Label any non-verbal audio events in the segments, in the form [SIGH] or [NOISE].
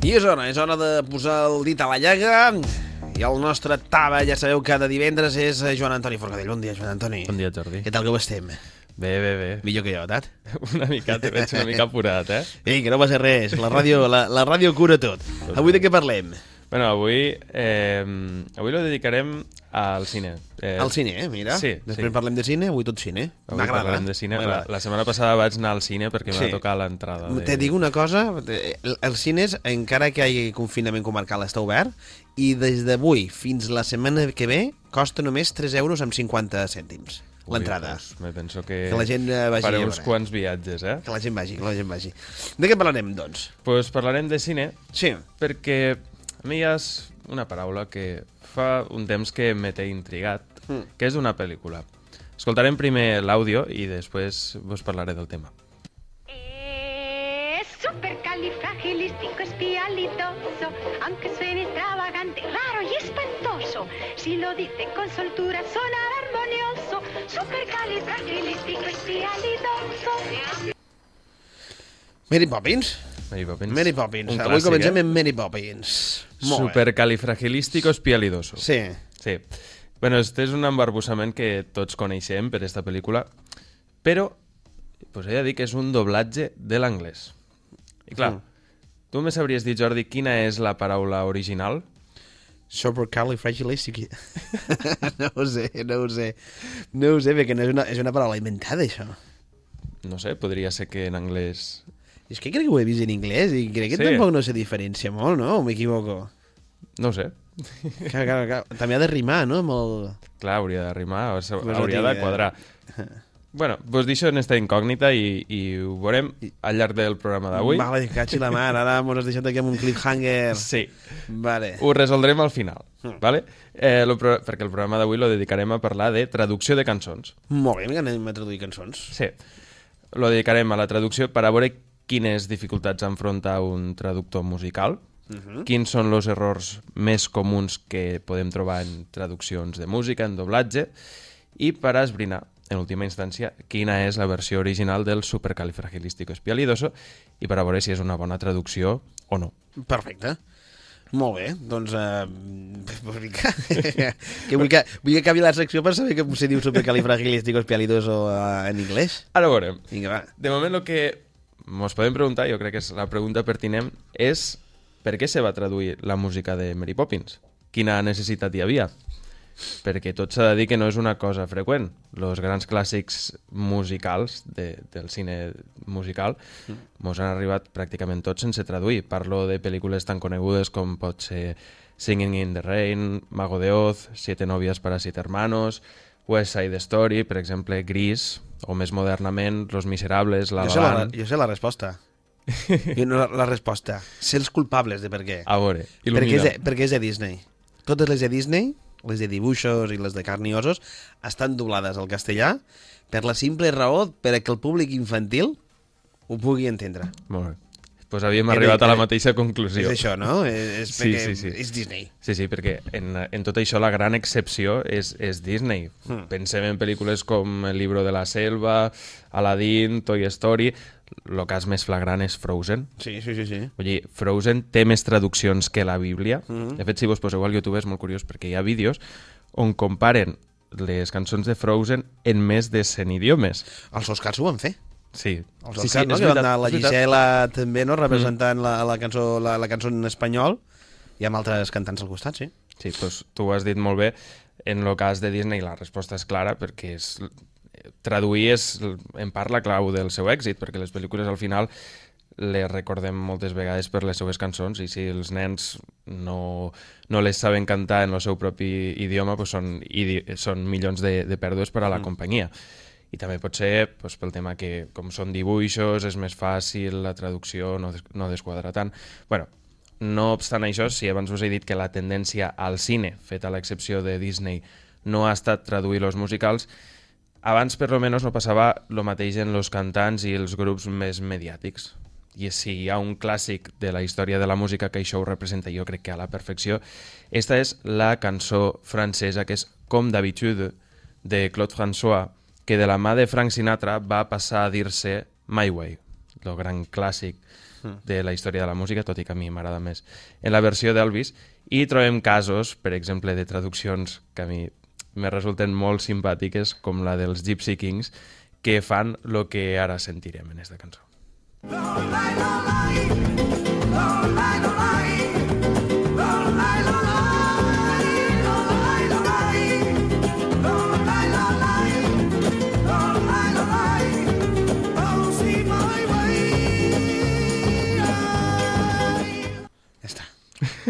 I és hora, és hora de posar el dit a la llaga. I el nostre tava, ja sabeu, cada divendres és eh, Joan Antoni Forcadell. Bon dia, Joan Antoni. Bon dia, Jordi. Què tal que ho estem? Bé, bé, bé. Millor que jo, tat? [LAUGHS] Una mica, te veig una mica apurat, eh? Ei, que no passa res, la ràdio, la, la ràdio cura tot. Avui de què parlem? Bueno, avui, eh, avui lo dedicarem al cine. Eh, Al cine, eh? Mira. Sí, Després sí. parlem de cine, avui tot cine. Avui M'agrada. parlem de cine. La, la setmana passada vaig anar al cine perquè Sí. m'ha tocat l'entrada. De... Te dic una cosa, eh, el- els cines, encara que hi hagi confinament comarcal, està obert, i des d'avui fins la setmana que ve costa només 3 euros amb 50 cèntims l'entrada. Pues, me penso que, Que la gent eh, vagi faré a uns quants viatges, eh? Que la gent vagi, que la gent vagi. De què parlarem, doncs? pues parlarem de cine Sí. perquè a mi hi ha una paraula que fa un temps que me té intrigat, Mm. que és una pel·lícula. Escoltarem primer l'àudio i després vos parlaré del tema. Es supercalifragilisticoespialidoso, aunque suene extravagante, raro y espantoso. Si lo dice con soltura, sonará armonioso. Supercalifragilisticoespialidoso. Mary Poppins? Mary Poppins. Mary Poppins. Un Avui clàssic, comencem eh? amb Mary Poppins. Molt bé. Supercalifragilístico espialidoso. Sí. Sí. Bueno, este és un embarbussament que tots coneixem per esta pel·lícula, però pues he de dir que és un doblatge de l'anglès. I clar, Mm. tu me sabries dir, Jordi, quina és la paraula original? Supercalifragilistic. [LAUGHS] no ho sé, no ho sé. No ho sé, perquè no és una, és una paraula inventada, això. No sé, podria ser que en anglès... És que crec que ho he vist en anglès i crec que Sí. tampoc no se diferencia molt, no? O m'equivoco? No sé. Clar, clar, clar. També ha de rimar, no? Amb el... Clar, hauria de rimar, o sigui, Pues hauria tinc de idea. quadrar. Bueno, vos deixo en esta incògnita i, i ho veurem al llarg del programa d'avui. Vale, cachi la mar, ara mos has deixat aquí amb un cliffhanger. Sí. Vale. Ho resoldrem al final, Mm. vale? Eh, lo, pro- perquè el programa d'avui lo dedicarem a parlar de traducció de cançons. Molt bé, anem a traduir cançons. Sí. Lo dedicarem a la traducció per a veure quines dificultats enfronta un traductor musical, Mhm. quins són els errors més comuns que podem trobar en traduccions de música, en doblatge, i per esbrinar, en última instància, quina és la versió original del supercalifragilístico espialidoso i per a veure si és una bona traducció o no. Perfecte. Molt bé, doncs... Uh, pues vinga. [LAUGHS] que vull, que vull que acabi la secció per saber que se diu supercalifragilisticexpialidoso uh, en anglès. Ara veurem. Vinga, va. De moment el que ens podem preguntar, jo crec que és la pregunta pertinent, és per què se va traduir la música de Mary Poppins? Quina necessitat hi havia? Perquè tot s'ha de dir que no és una cosa freqüent. Els grans clàssics musicals de, del cine musical mos han arribat pràcticament tots sense traduir. Parlo de pel·lícules tan conegudes com pot ser Singing in the Rain, Mago de Oz, Siete novias para siete hermanos, West Side Story, per exemple, Gris, o més modernament, Los Miserables, La Jo La sé la, jo sé la resposta. [LAUGHS] Jo no, la, la resposta. Ser els culpables de per què. A veure, perquè, és de, il·lumina. perquè és de Disney. Totes les de Disney, les de dibuixos i les de carn i ossos, estan doblades al castellà per la simple raó per a que el públic infantil ho pugui entendre. Molt bé. Pues havíem Que arribat a la mateixa conclusió. És això, no? És, Sí, sí, sí. és Disney. Sí, sí, perquè en, en tot això la gran excepció és, és Disney. Hmm. Pensem en pel·lícules com El libro de la selva, Aladdin, Toy Story... El cas més flagrant és Frozen. Sí, sí, sí. sí. Vull dir, Frozen té més traduccions que la Bíblia. Mhm. De fet, si vos poseu al YouTube és molt curiós perquè hi ha vídeos on comparen les cançons de Frozen en més de 100 idiomes. Els Oscars ho van fer. Sí, Els sí, Oscars, no? Que van anar la. Gisela també, no? Representant la, la, cançó, la, la cançó en espanyol i amb altres cantants al costat, sí. Sí, doncs tu ho has dit molt bé. En el cas de Disney la resposta és clara perquè és, traduir és en part la clau del seu èxit, perquè les pel·lícules al final les recordem moltes vegades per les seues cançons i si els nens no, no les saben cantar en el seu propi idioma doncs són, idi són milions de, de pèrdues per a la Mm. companyia. I també pot ser doncs, pel tema que, com són dibuixos, és més fàcil, la traducció no, des no desquadra tant. bueno, no obstant això, si abans us he dit que la tendència al cine, fet a l'excepció de Disney, no ha estat traduir els musicals, abans per lo menos no passava el mateix en els cantants i els grups més mediàtics. I si hi ha un clàssic de la història de la música que això ho representa jo crec que a la perfecció, esta és la cançó francesa que és Com d'habitude de Claude François, que de la mà de Frank Sinatra va passar a dir-se My Way, el gran clàssic de la història de la música, tot i que a mi m'agrada més en la versió d'Elvis, i trobem casos, per exemple, de traduccions que a mi me resulten molt simpàtiques, com la dels Gypsy Kings, que fan el que ara sentirem en aquesta cançó. Ja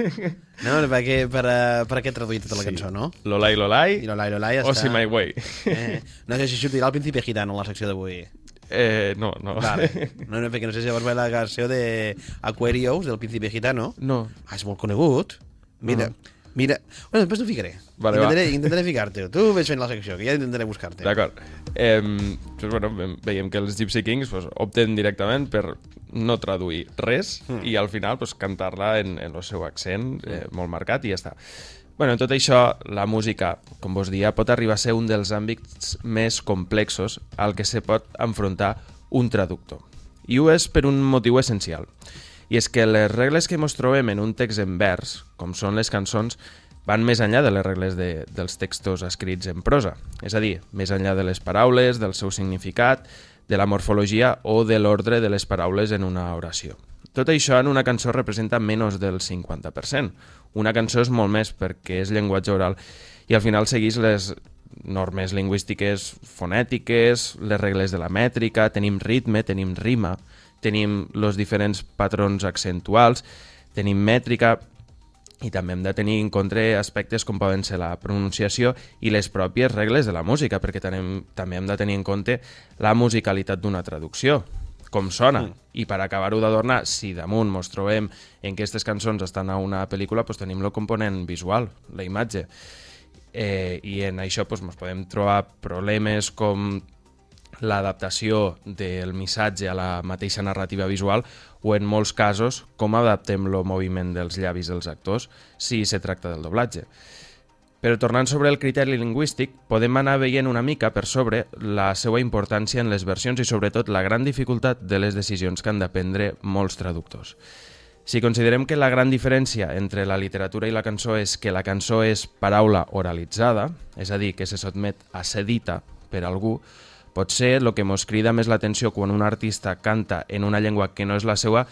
[LAUGHS] No, per què, per, uh, per què he traduït tota la cançó, no? Lolai Lolai, I l'Olai, l'Olai ja o està. Si My Way. Eh, no sé si sortirà el Príncipe Gitano en la secció d'avui. Eh, no, no. Vale. [LAUGHS] No, no, perquè no sé si llavors va la canció de Aquarius, del Príncipe Gitano. No. Ah, és molt conegut. Mira, mira... Bueno, després t'ho ficaré. Vale, intentaré, va. intentaré ficar-te. Tu ves fent la secció, que ja intentaré buscar-te. D'acord. Eh, doncs, bueno, ve- veiem que els Gypsy Kings pues, opten directament per no traduir res mm. i al final pues, cantar-la en, en el seu accent eh, molt marcat i ja està. Bueno, en tot això, la música, com vos dia, pot arribar a ser un dels àmbits més complexos al que se pot enfrontar un traductor. I ho és per un motiu essencial. I és que les regles que ens trobem en un text en vers, com són les cançons, van més enllà de les regles de, dels textos escrits en prosa. És a dir, més enllà de les paraules, del seu significat, de la morfologia o de l'ordre de les paraules en una oració. Tot això en una cançó representa menys del 50%. Una cançó és molt més perquè és llenguatge oral i al final segueix les normes lingüístiques fonètiques, les regles de la mètrica, tenim ritme, tenim rima, tenim els diferents patrons accentuals, tenim mètrica i també hem de tenir en compte aspectes com poden ser la pronunciació i les pròpies regles de la música, perquè tenim, també hem de tenir en compte la musicalitat d'una traducció, com sona. Mm. I per acabar-ho d'adornar, si damunt mos trobem en que aquestes cançons estan a una pel·lícula, doncs tenim el component visual, la imatge. Eh, I en això doncs, podem trobar problemes com l'adaptació del missatge a la mateixa narrativa visual o en molts casos com adaptem el moviment dels llavis dels actors si se tracta del doblatge. Però tornant sobre el criteri lingüístic, podem anar veient una mica per sobre la seva importància en les versions i sobretot la gran dificultat de les decisions que han de prendre molts traductors. Si considerem que la gran diferència entre la literatura i la cançó és que la cançó és paraula oralitzada, és a dir, que se sotmet a ser dita per algú, potser el que mos crida més l'atenció quan un artista canta en una llengua que no és la seva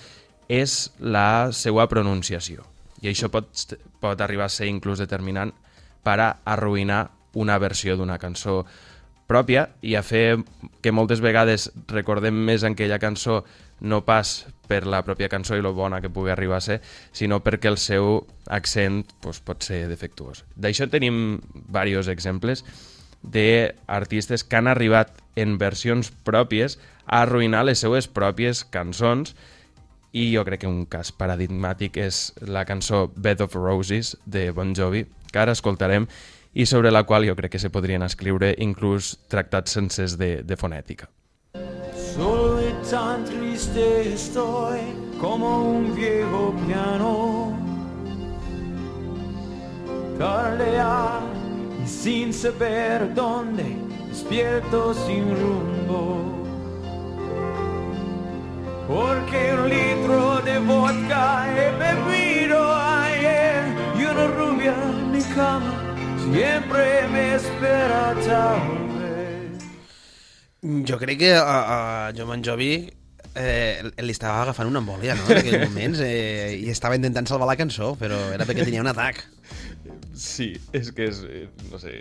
és la seva pronunciació. I això pot, pot arribar a ser inclús determinant per a arruïnar una versió d'una cançó pròpia i a fer que moltes vegades recordem més en aquella cançó no pas per la pròpia cançó i lo bona que pugui arribar a ser, sinó perquè el seu accent pues, pot ser defectuós. D'això tenim diversos exemples d'artistes que han arribat en versions pròpies a arruïnar les seues pròpies cançons i jo crec que un cas paradigmàtic és la cançó Bed of Roses de Bon Jovi, que ara escoltarem i sobre la qual jo crec que se podrien escriure inclús tractats sencers de, de fonètica. Solo tan triste estoy como un viejo piano. Tardea y sin saber dónde, despierto sin rumbo. Porque un litro de vodka he bebido ayer y una rubia en mi cama siempre me espera tal. Jo crec que a, a Bon Jovi eh, li estava agafant una embòlia, no?, en aquells moments, eh, i estava intentant salvar la cançó, però era perquè tenia un atac. Sí, és que és... eh, no sé...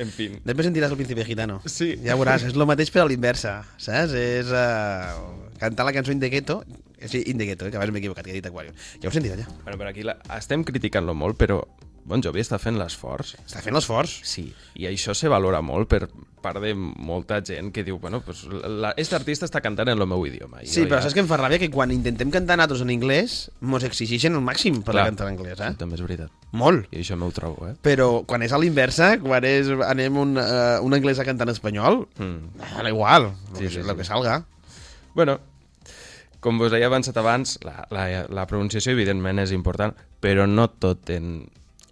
En fi... Després sentiràs el Príncipe Gitano. Sí. Ja veuràs, és el mateix però a l'inversa, saps? És uh, cantar la cançó In the Ghetto, sí, In the Ghetto, eh, que abans m'he equivocat, que he dit Aquarium. Ja ho he sentit allà. Bueno, per aquí la... estem criticant-lo molt, però Bon Jovi està fent l'esforç. Està fent l'esforç. Sí, i això se valora molt per part de molta gent que diu, bueno, pues, la, este artista està cantant en el meu idioma. I Sí, però ja- saps que em fa ràbia? Que quan intentem cantar nosaltres en anglès, mos exigeixen el màxim per Clar. cantar en anglès, eh? També és veritat. Molt. I això m'ho trobo, eh? Però quan és a l'inversa, quan és, anem un, uh, un anglès a cantar en espanyol, Mm. da igual, Sí, sí, sí, sí, sí. el que salga. Bueno, com vos he avançat abans, la, la, la pronunciació evidentment és important, però no tot en,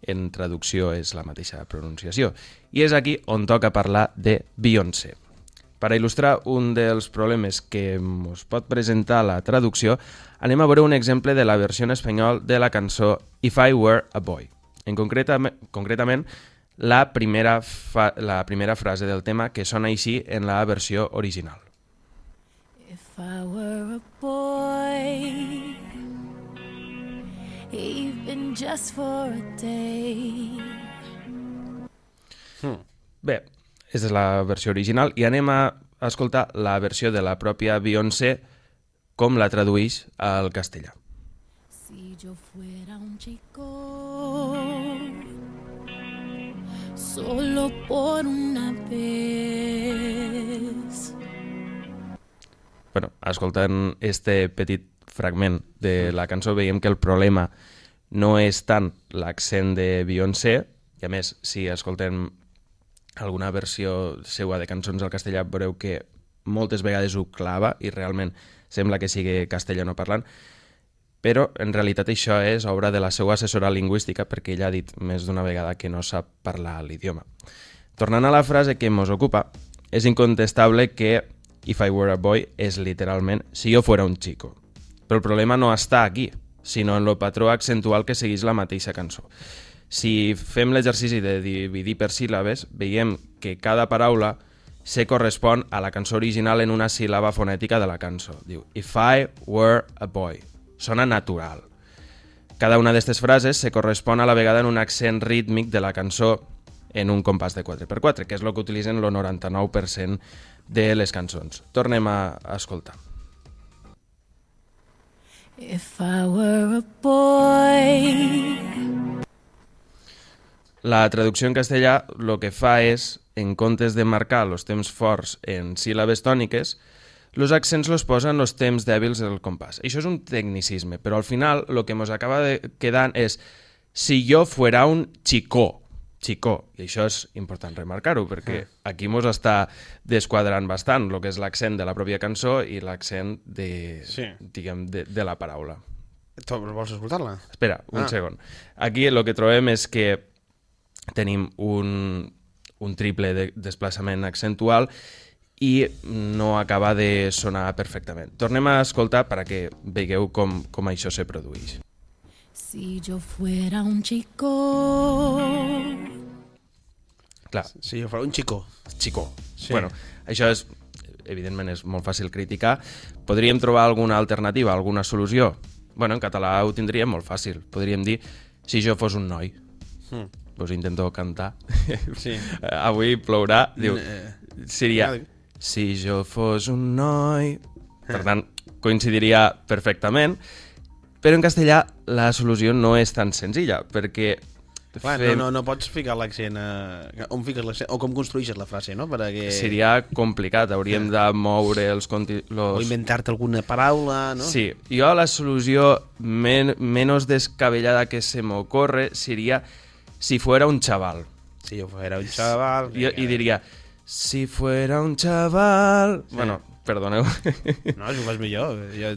en traducció és la mateixa pronunciació. I és aquí on toca parlar de Beyoncé. Per a il·lustrar un dels problemes que ens pot presentar la traducció, anem a veure un exemple de la versió en espanyol de la cançó If I Were a Boy. En concreta, concretament, la primera, fa, la primera frase del tema que sona així en la versió original. If I were a boy, even just for a day. Bé, aquesta és la versió original i anem a escoltar la versió de la pròpia Beyoncé com la tradueix al castellà. Si yo fuera un chico, solo por una vez. bueno, escoltant este petit fragment de la cançó veiem que el problema no és tant l'accent de Beyoncé, i a més, si escoltem alguna versió seua de cançons al castellà, veureu que moltes vegades ho clava i realment sembla que sigui castellano parlant, però en realitat això és obra de la seva assessora lingüística perquè ella ha dit més d'una vegada que no sap parlar l'idioma. Tornant a la frase que ens ocupa, és incontestable que If I Were a Boy és literalment si jo fuera un chico. Però el problema no està aquí, sinó en lo patró accentual que segueix la mateixa cançó. Si fem l'exercici de dividir per síl·labes, veiem que cada paraula se correspon a la cançó original en una síl·laba fonètica de la cançó. Diu, If I were a boy. Sona natural. Cada una d'aquestes frases se correspon a la vegada en un accent rítmic de la cançó en un compàs de 4x4, que és el que utilitzen el 99% de les cançons. Tornem a escoltar. If I were a boy, La traducció en castellà el que fa és, en comptes de marcar els temps forts en síl·labes tòniques, els accents los posa en els temps dèbils del compàs. Això és un tecnicisme, però al final el que ens acaba de quedant és si jo fuera un xicó, xicó, i això és important remarcar-ho, perquè aquí ens està desquadrant bastant el que és l'accent de la pròpia cançó i l'accent de, Sí. diguem, de, de la paraula. Tu vols escoltar-la? Espera, un Ah. segon. Aquí el que trobem és que tenim un, un triple de desplaçament accentual i no acaba de sonar perfectament. Tornem a escoltar per a que vegueu com, com això se produeix. si yo fuera un chico, Clar, Si jo fos un xico. xicó. Sí. Bueno, això és, evidentment, és molt fàcil criticar. Podríem trobar alguna alternativa, alguna solució? Bueno, en català ho tindríem molt fàcil. Podríem dir, si jo fos un noi. Hmm. Pues intento cantar. [LAUGHS] Sí. Avui plourà. Diu, Eh, seria, si jo fos un noi... Per tant, coincidiria perfectament, però en castellà la solució no és tan senzilla, perquè Clar, no, no, no pots ficar l'accent eh, on fiques l'accent, o com construeixes la frase, no? Perquè... seria complicat, hauríem de moure els... Conti... O Los... inventar-te alguna paraula, no? Sí, jo la solució men menos descabellada que se me ocurre seria si fuera un chaval. Si jo fuera un xaval... Jo, I diria, si fuera un chaval... Bueno, perdoneu. [LAUGHS] No, si ho fas millor. Jo.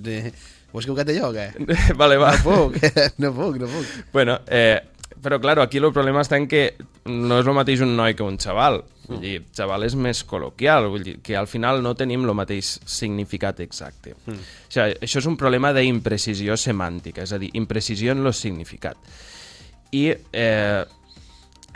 Ho has equivocat jo o què? [LAUGHS] vale, va. No puc, no puc, no puc. Bueno, eh, però claro, aquí el problema està en que no és el mateix un noi que un xaval. Vull dir, xaval és més col·loquial, vull dir, que al final no tenim el mateix significat exacte. Mm. O sigui, això és un problema d'imprecisió semàntica, és a dir, imprecisió en el significat. I eh,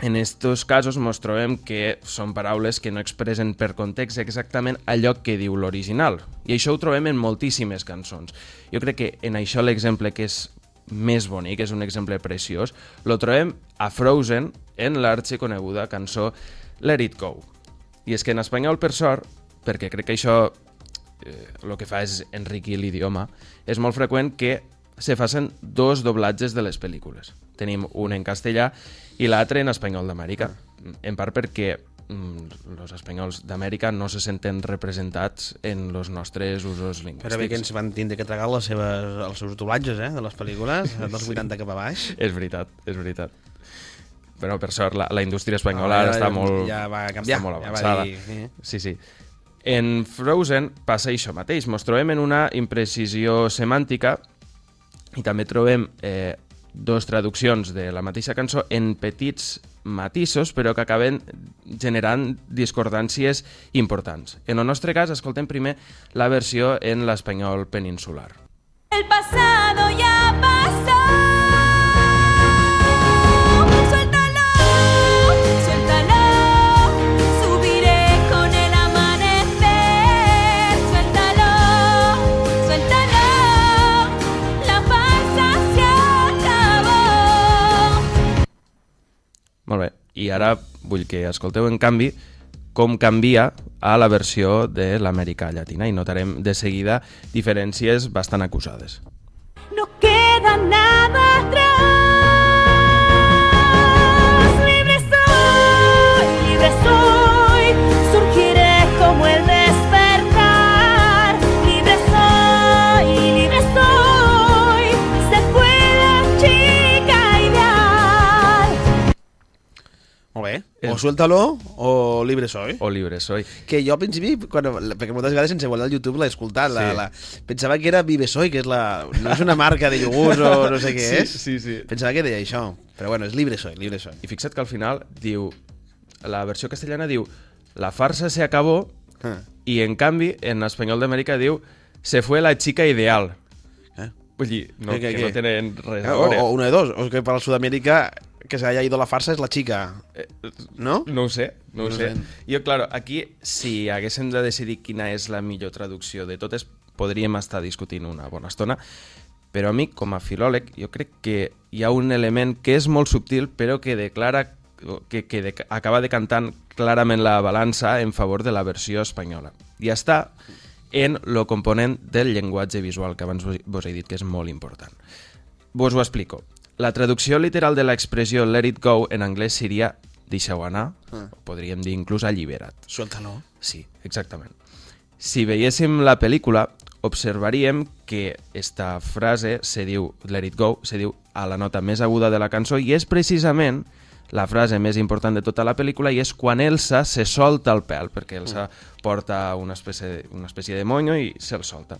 en estos casos ens trobem que són paraules que no expressen per context exactament allò que diu l'original. I això ho trobem en moltíssimes cançons. Jo crec que en això l'exemple que és més bonic, és un exemple preciós, lo trobem a Frozen en l'arxiconeguda cançó Let It Go. I és que en espanyol, per sort, perquè crec que això eh, el que fa és enriquir l'idioma, és molt freqüent que se facin dos doblatges de les pel·lícules. Tenim un en castellà i l'altre en espanyol d'Amèrica. En part perquè mm, els espanyols d'Amèrica no se senten representats en els nostres usos lingüístics. Però bé que ens van tindre que tragar les seves, els seus doblatges, eh, de les pel·lícules, [LAUGHS] dels 80 cap a baix. És veritat, és veritat. Però per sort la, la indústria espanyola Ah, ara ja- està molt, ja va canviar, està molt ja va avançada. dir. Sí, sí. En Frozen passa això mateix. Ens trobem en una imprecisió semàntica i també trobem eh, dos traduccions de la mateixa cançó en petits matisos, però que acaben generant discordàncies importants. En el nostre cas, escoltem primer la versió en l'espanyol peninsular. El pasado ya pasó. Molt bé. I ara vull que escolteu, en canvi, com canvia a la versió de l'Amèrica Llatina i notarem de seguida diferències bastant acusades. No queda nada O suéltalo o libre soy. O libre soy. Que jo al principi, quan, perquè moltes vegades sense voler al YouTube l'he escoltat, la, Sí. la, pensava que era Vive Soy, que és la, no és una marca de iogurts o no sé què Sí, és. sí, sí. Pensava que deia això. Però bueno, és Libre Soy, Libre Soy. I fixa't que al final diu... La versió castellana diu la farsa se acabó Ah. i en canvi en espanyol d'Amèrica diu se fue la chica ideal. Eh? Vull dir, no, Què, què, que què? no tenen res a O, veure. o una de dos, o que per al Sud-amèrica que se haya ido la farsa és la chica, Eh, no? No ho sé, no ho No sé. sé. Jo, claro, aquí, si haguéssim de decidir quina és la millor traducció de totes, podríem estar discutint una bona estona, però a mi, com a filòleg, jo crec que hi ha un element que és molt subtil, però que declara que, que de, acaba decantant clarament la balança en favor de la versió espanyola. I està en el component del llenguatge visual, que abans vos he dit que és molt important. Vos ho explico. La traducció literal de l'expressió let it go en anglès seria deixeu anar, Ah. podríem dir inclús allibera't. Suéltalo. Sí, exactament. Si veiéssim la pel·lícula, observaríem que esta frase se diu, let it go, se diu a la nota més aguda de la cançó i és precisament la frase més important de tota la pel·lícula i és quan Elsa se solta el pèl, perquè Elsa porta una espècie, una espècie de moño i se'l solta.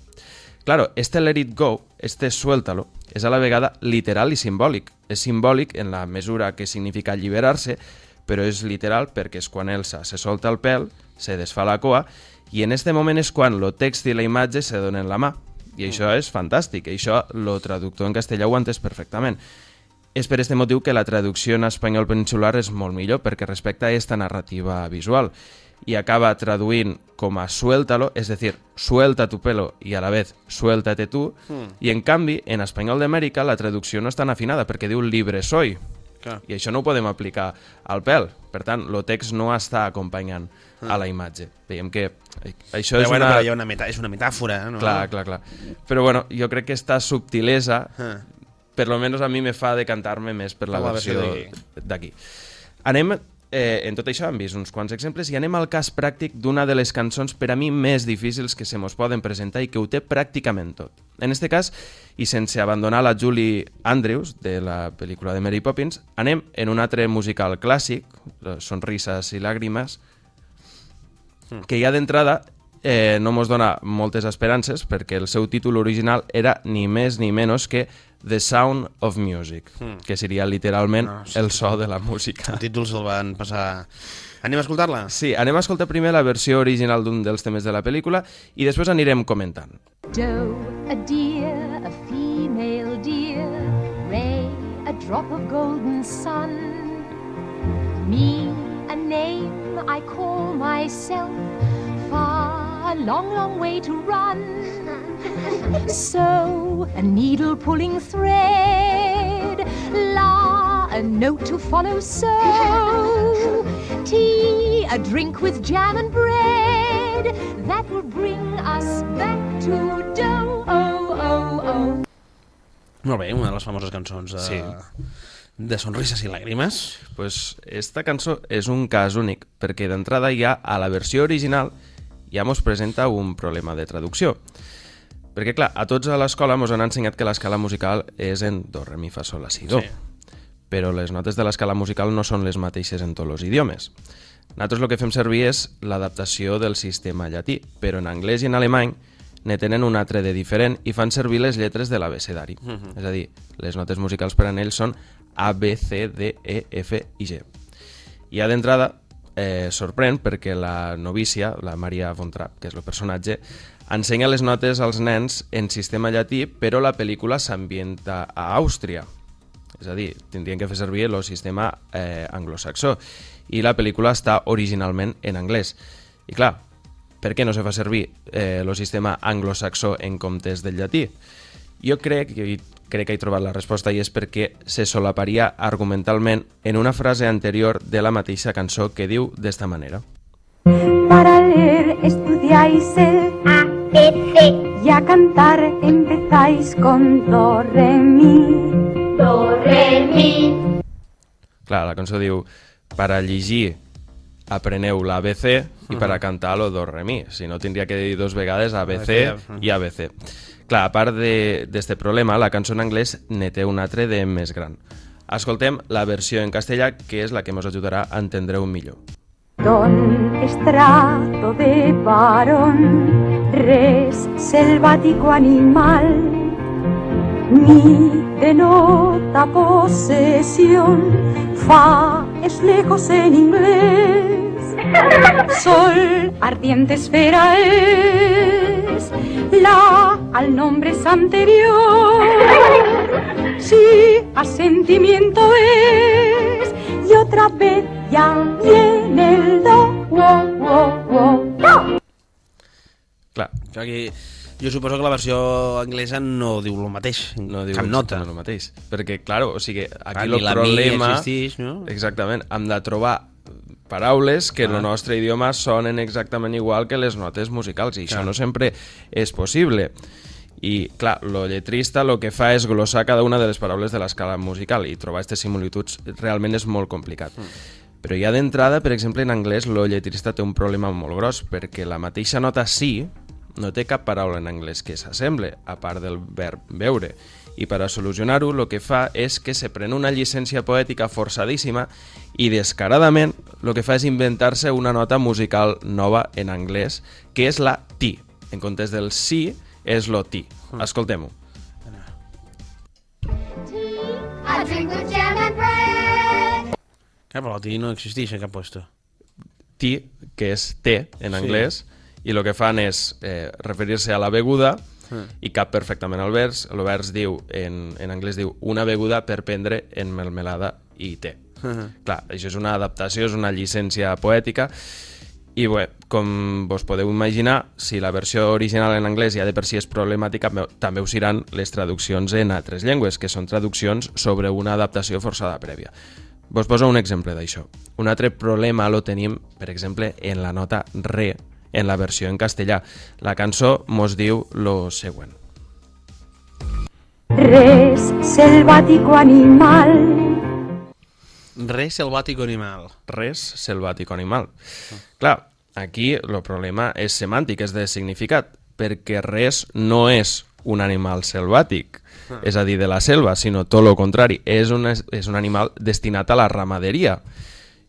Claro, este let it go, este suéltalo, és a la vegada literal i simbòlic. És simbòlic en la mesura que significa alliberar-se, però és literal perquè és quan Elsa se solta el pèl, se desfà la coa, i en este moment és quan lo text i la imatge se donen la mà. I això és fantàstic, i això lo traductor en castellà ho entès perfectament. És per este motiu que la traducció en espanyol peninsular és molt millor, perquè respecta a esta narrativa visual i acaba traduint com a suéltalo, és decir, suelta tu pelo i a la vez suéltate tu, i en canvi, en espanyol d'Amèrica la traducció no és tan afinada perquè diu libre soy, Clar. i això no ho podem aplicar al pèl. Per tant, el text no està acompanyant a la imatge. Veiem que això Però és bueno, una... però una meta, és una metàfora, no? Clar, clar, clar. Però bueno, jo crec que esta subtilesa, Ah. per lo menos a mi me fa decantar-me més per la, la versió d'aquí. Anem, eh, en tot això hem vist uns quants exemples i anem al cas pràctic d'una de les cançons per a mi més difícils que se mos poden presentar i que ho té pràcticament tot. En este cas, i sense abandonar la Julie Andrews de la pel·lícula de Mary Poppins, anem en un altre musical clàssic, eh, Sonrises i làgrimes, que ja d'entrada eh, no mos dona moltes esperances perquè el seu títol original era ni més ni menys que The Sound of Music, que seria literalment No, sí. el so de la música. El títol se'l van passar... Anem a escoltar-la? Sí, anem a escoltar primer la versió original d'un dels temes de la pel·lícula i després anirem comentant. Doe, a deer, a female deer. Ray, a drop of golden sun. Me, a name I call myself. Far, a long, long way to run. So, a needle pulling thread. La, a note to follow. So, tea, a drink with jam and bread. That will bring us back to dough. Oh, oh, oh. Molt bé, una de les famoses cançons de, Sí. de Sonrises i Làgrimes. Pues esta cançó és un cas únic, perquè d'entrada ja a la versió original ja mos presenta un problema de traducció. Perquè, clar, a tots a l'escola mos han ensenyat que l'escala musical és en do, re, mi, fa, sol, la, si, do. Sí. Però les notes de l'escala musical no són les mateixes en tots els idiomes. Nosaltres el que fem servir és l'adaptació del sistema llatí, però en anglès i en alemany ne tenen un altre de diferent i fan servir les lletres de l'abecedari. Uh -huh. És a dir, les notes musicals per a ells són A, B, C, D, E, F i G. I ja d'entrada eh, sorprèn perquè la novícia, la Maria von Trapp, que és el personatge, ensenya les notes als nens en sistema llatí, però la pel·lícula s'ambienta a Àustria. És a dir, tindrien que fer servir el sistema eh, anglosaxó. I la pel·lícula està originalment en anglès. I clar, per què no se fa servir eh, el sistema anglosaxó en comptes del llatí? Jo crec, i crec que he trobat la resposta, i és perquè se solaparia argumentalment en una frase anterior de la mateixa cançó que diu d'esta manera. Para leer estudiáis el A, B, C. Y a cantar empezáis con Do, Re, Mi. Do, Re, Mi. Clar, la cançó diu per a llegir apreneu l'ABC i per a cantar lo do re mi. Si no, tindria que dir dos vegades ABC i ABC. Clar, a part d'aquest problema, la cançó en anglès ne té un altre de més gran. Escoltem la versió en castellà, que és la que ens ajudarà a entendre-ho millor. Don estrato de varón, res selvático animal. Mi denota posesión, fa es lejos en inglés. Sol, ardiente esfera es, la al nombre es anterior. Sí, a sentimiento es, y otra vez ya viene el do, wo, wo, wo, do. Clar, Això aquí, jo suposo que la versió anglesa no diu el mateix, no diu cap nota. exactament el mateix. Perquè, claro, o sigui, aquí el la mi problema... existix, no? Exactament, hem de trobar paraules que en Ah. el nostre idioma sonen exactament igual que les notes musicals, i Clar. això no sempre és possible. I, clar, lo lletrista el que fa és glossar cada una de les paraules de l'escala musical i trobar aquestes similituds realment és molt complicat. Però ja d'entrada, per exemple, en anglès, lo lletrista té un problema molt gros, perquè la mateixa nota sí no té cap paraula en anglès que s'assemble, a part del verb veure. I per a solucionar-ho, el que fa és que se pren una llicència poètica forçadíssima i descaradament el que fa és inventar-se una nota musical nova en anglès, que és la ti. En comptes del sí, és lo ti. Escoltem-ho. I drink with jam and bread. Clar, però el ti no existeix en cap puesto. ti, que és té en Sí. anglès, i el que fan és eh, referir-se a la beguda i cap perfectament al vers. El vers diu, en, en anglès diu, una beguda per prendre en melmelada i té. Clar, això és una adaptació, és una llicència poètica, i bé, com vos podeu imaginar, si la versió original en anglès ja de per si és problemàtica, també ho seran les traduccions en altres llengües, que són traduccions sobre una adaptació forçada prèvia. Vos poso un exemple d'això. Un altre problema lo tenim, per exemple, en la nota re, en la versió en castellà. La cançó mos diu lo següent. Res selvático animal. Res selvàtic animal. res selvàtic animal. Clar, aquí el problema és semàntic, és de significat, perquè res no és un animal selvàtic, és a dir, de la selva, sinó tot el contrari, és un, és un animal destinat a la ramaderia.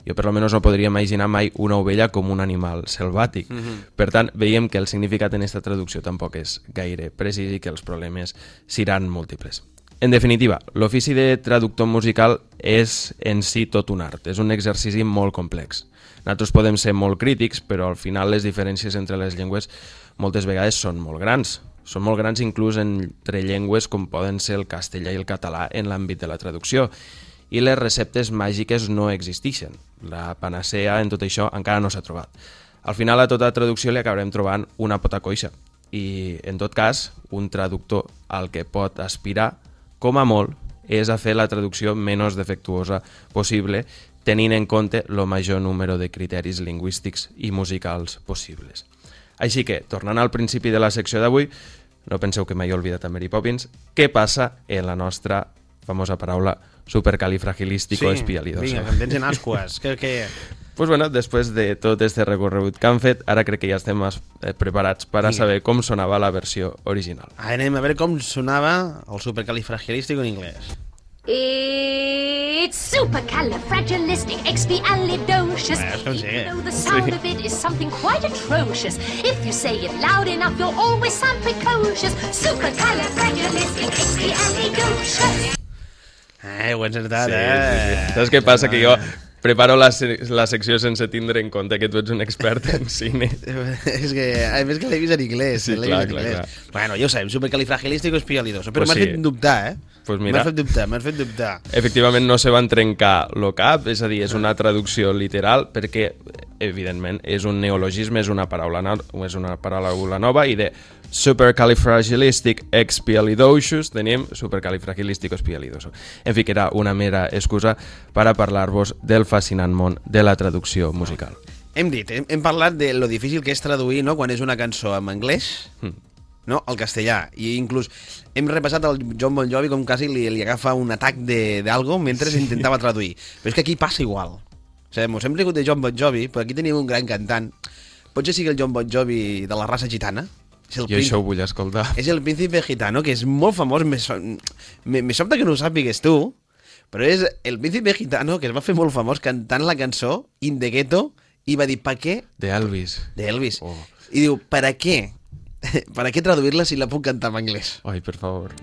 Jo per almenys no podria imaginar mai una ovella com un animal selvàtic. Per tant, veiem que el significat en aquesta traducció tampoc és gaire precís i que els problemes seran múltiples. En definitiva, l'ofici de traductor musical és en si tot un art, és un exercici molt complex. Nosaltres podem ser molt crítics, però al final les diferències entre les llengües moltes vegades són molt grans. Són molt grans inclús entre llengües com poden ser el castellà i el català en l'àmbit de la traducció. I les receptes màgiques no existeixen. La panacea en tot això encara no s'ha trobat. Al final a tota traducció li acabarem trobant una pota coixa. I, en tot cas, un traductor al que pot aspirar, com a molt, és a fer la traducció menys defectuosa possible, tenint en compte el major número de criteris lingüístics i musicals possibles. Així que, tornant al principi de la secció d'avui, no penseu que mai he oblidat a Mary Poppins, què passa en la nostra famosa paraula supercalifragilístico-espialidoso? Vinga, que em tens en ascues. que, que... [LAUGHS] Pues bueno, després de tot este recorregut que han fet, ara crec que ja estem més, eh, preparats per a Vinga. saber com sonava la versió original. Ara anem a veure com sonava el supercalifragilístic en anglès. It's supercalifragilisticexpialidocious. Even though the sound of it is something quite atrocious, if you say it loud enough, you'll always sound precocious. Supercalifragilisticexpialidocious. Eh, ho he encertat, Sí, sí, eh? sí. Saps què passa? Que jo preparo la, la secció sense tindre en compte que tu ets un expert en cine. [LAUGHS] és que, a més que l'he vist en anglès. Sí, clar, vist en clar, anglès. Bueno, ja ho sabem, supercalifragilístico espialidoso. Però Pues m'has sí. fet dubtar, eh? Pues mira. M'has fet dubtar, m'has fet dubtar. Efectivament no se van trencar lo cap, és a dir, és una traducció literal perquè, evidentment, és un neologisme, és una paraula, no, és una paraula nova i de supercalifragilistic expialidocious tenim supercalifragilisticexpialidoso. En fi, que era una mera excusa per a parlar-vos del fascinant món de la traducció musical. Hem dit, hem, hem parlat de lo difícil que és traduir no? quan és una cançó en anglès Mm. No? al castellà. I inclús hem repassat el John Bon Jovi com quasi li, li agafa un atac de- d'algo mentre sí. intentava traduir. Però és que aquí passa igual. O sigui, mos hem rigut de John Bon Jovi, però aquí tenim un gran cantant. Potser sigui el John Bon Jovi de la raça gitana. És el Jo això ho vull escoltar. és el príncipe gitano, que és molt famós, me, so, me, me sobta que no ho sàpigues tu, però és el príncipe gitano que es va fer molt famós cantant la cançó In the Ghetto i va dir, ¿pa què? De Elvis. De Elvis. Oh. I diu, ¿para què? [LAUGHS] ¿Para què traduir-la si la puc cantar en anglès? Ai, per favor.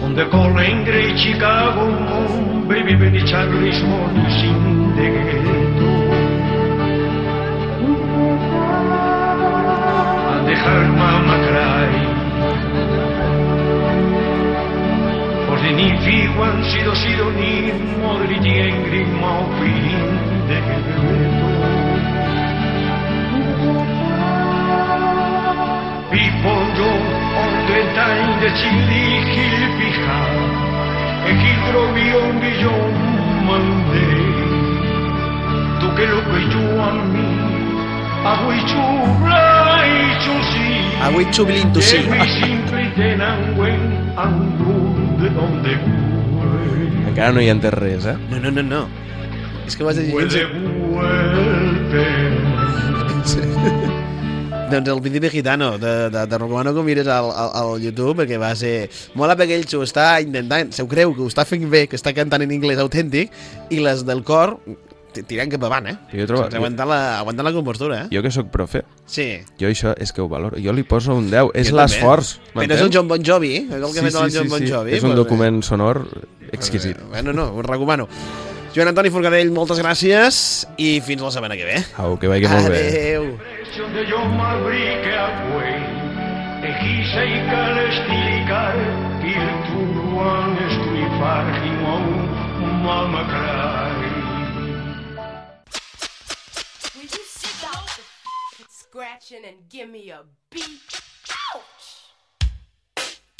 Donde corren Grey, Chicago, Baby Benny, Charlie's Morning, sin de gueto. A dejar mama cry. For the ni figuan sido sido ni modri di engri mau fin de gueto. People don't on the time the chili hill pija. E hidro bion bion Monday. Tu que lo que yo a mí. Agui chubla y chusi. Tu sí. Simple de donde. Encara no hi ha entès res, eh? No, no, no, no. És que vas a Vuelve, llegir... vuelve. [LAUGHS] Doncs el príncipe gitano, de, de, de recomano que mires al, al, al YouTube, perquè va ser... Mola perquè ell s'ho està intentant, se ho creu que ho està fent bé, que està cantant en anglès autèntic, i les del cor tirant cap avant, eh? Jo trobo- Sense aguantar la, aguantant la compostura, eh? Jo que sóc profe, Sí. jo això és que ho valoro. Jo li poso un 10. És l'esforç. Però és el John Bon Jovi, eh? És el que ha fet el John Bon Jovi. És un doncs, document sonor exquisit. Eh, bueno, no, ho recomano. Joan Antoni Forcadell, moltes gràcies i fins la setmana que ve. Au, que vagi molt bé. Adéu. De yo mabrique away Ejise y calestilicar Il turuan estuifar Himon mama cry Will you stop the scratching and give me a beat? Ouch!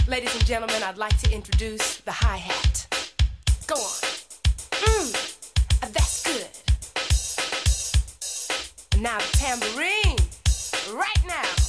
Ladies and gentlemen, I'd like to introduce the hi hat. Go on. Mmm, now tambourine. Right now.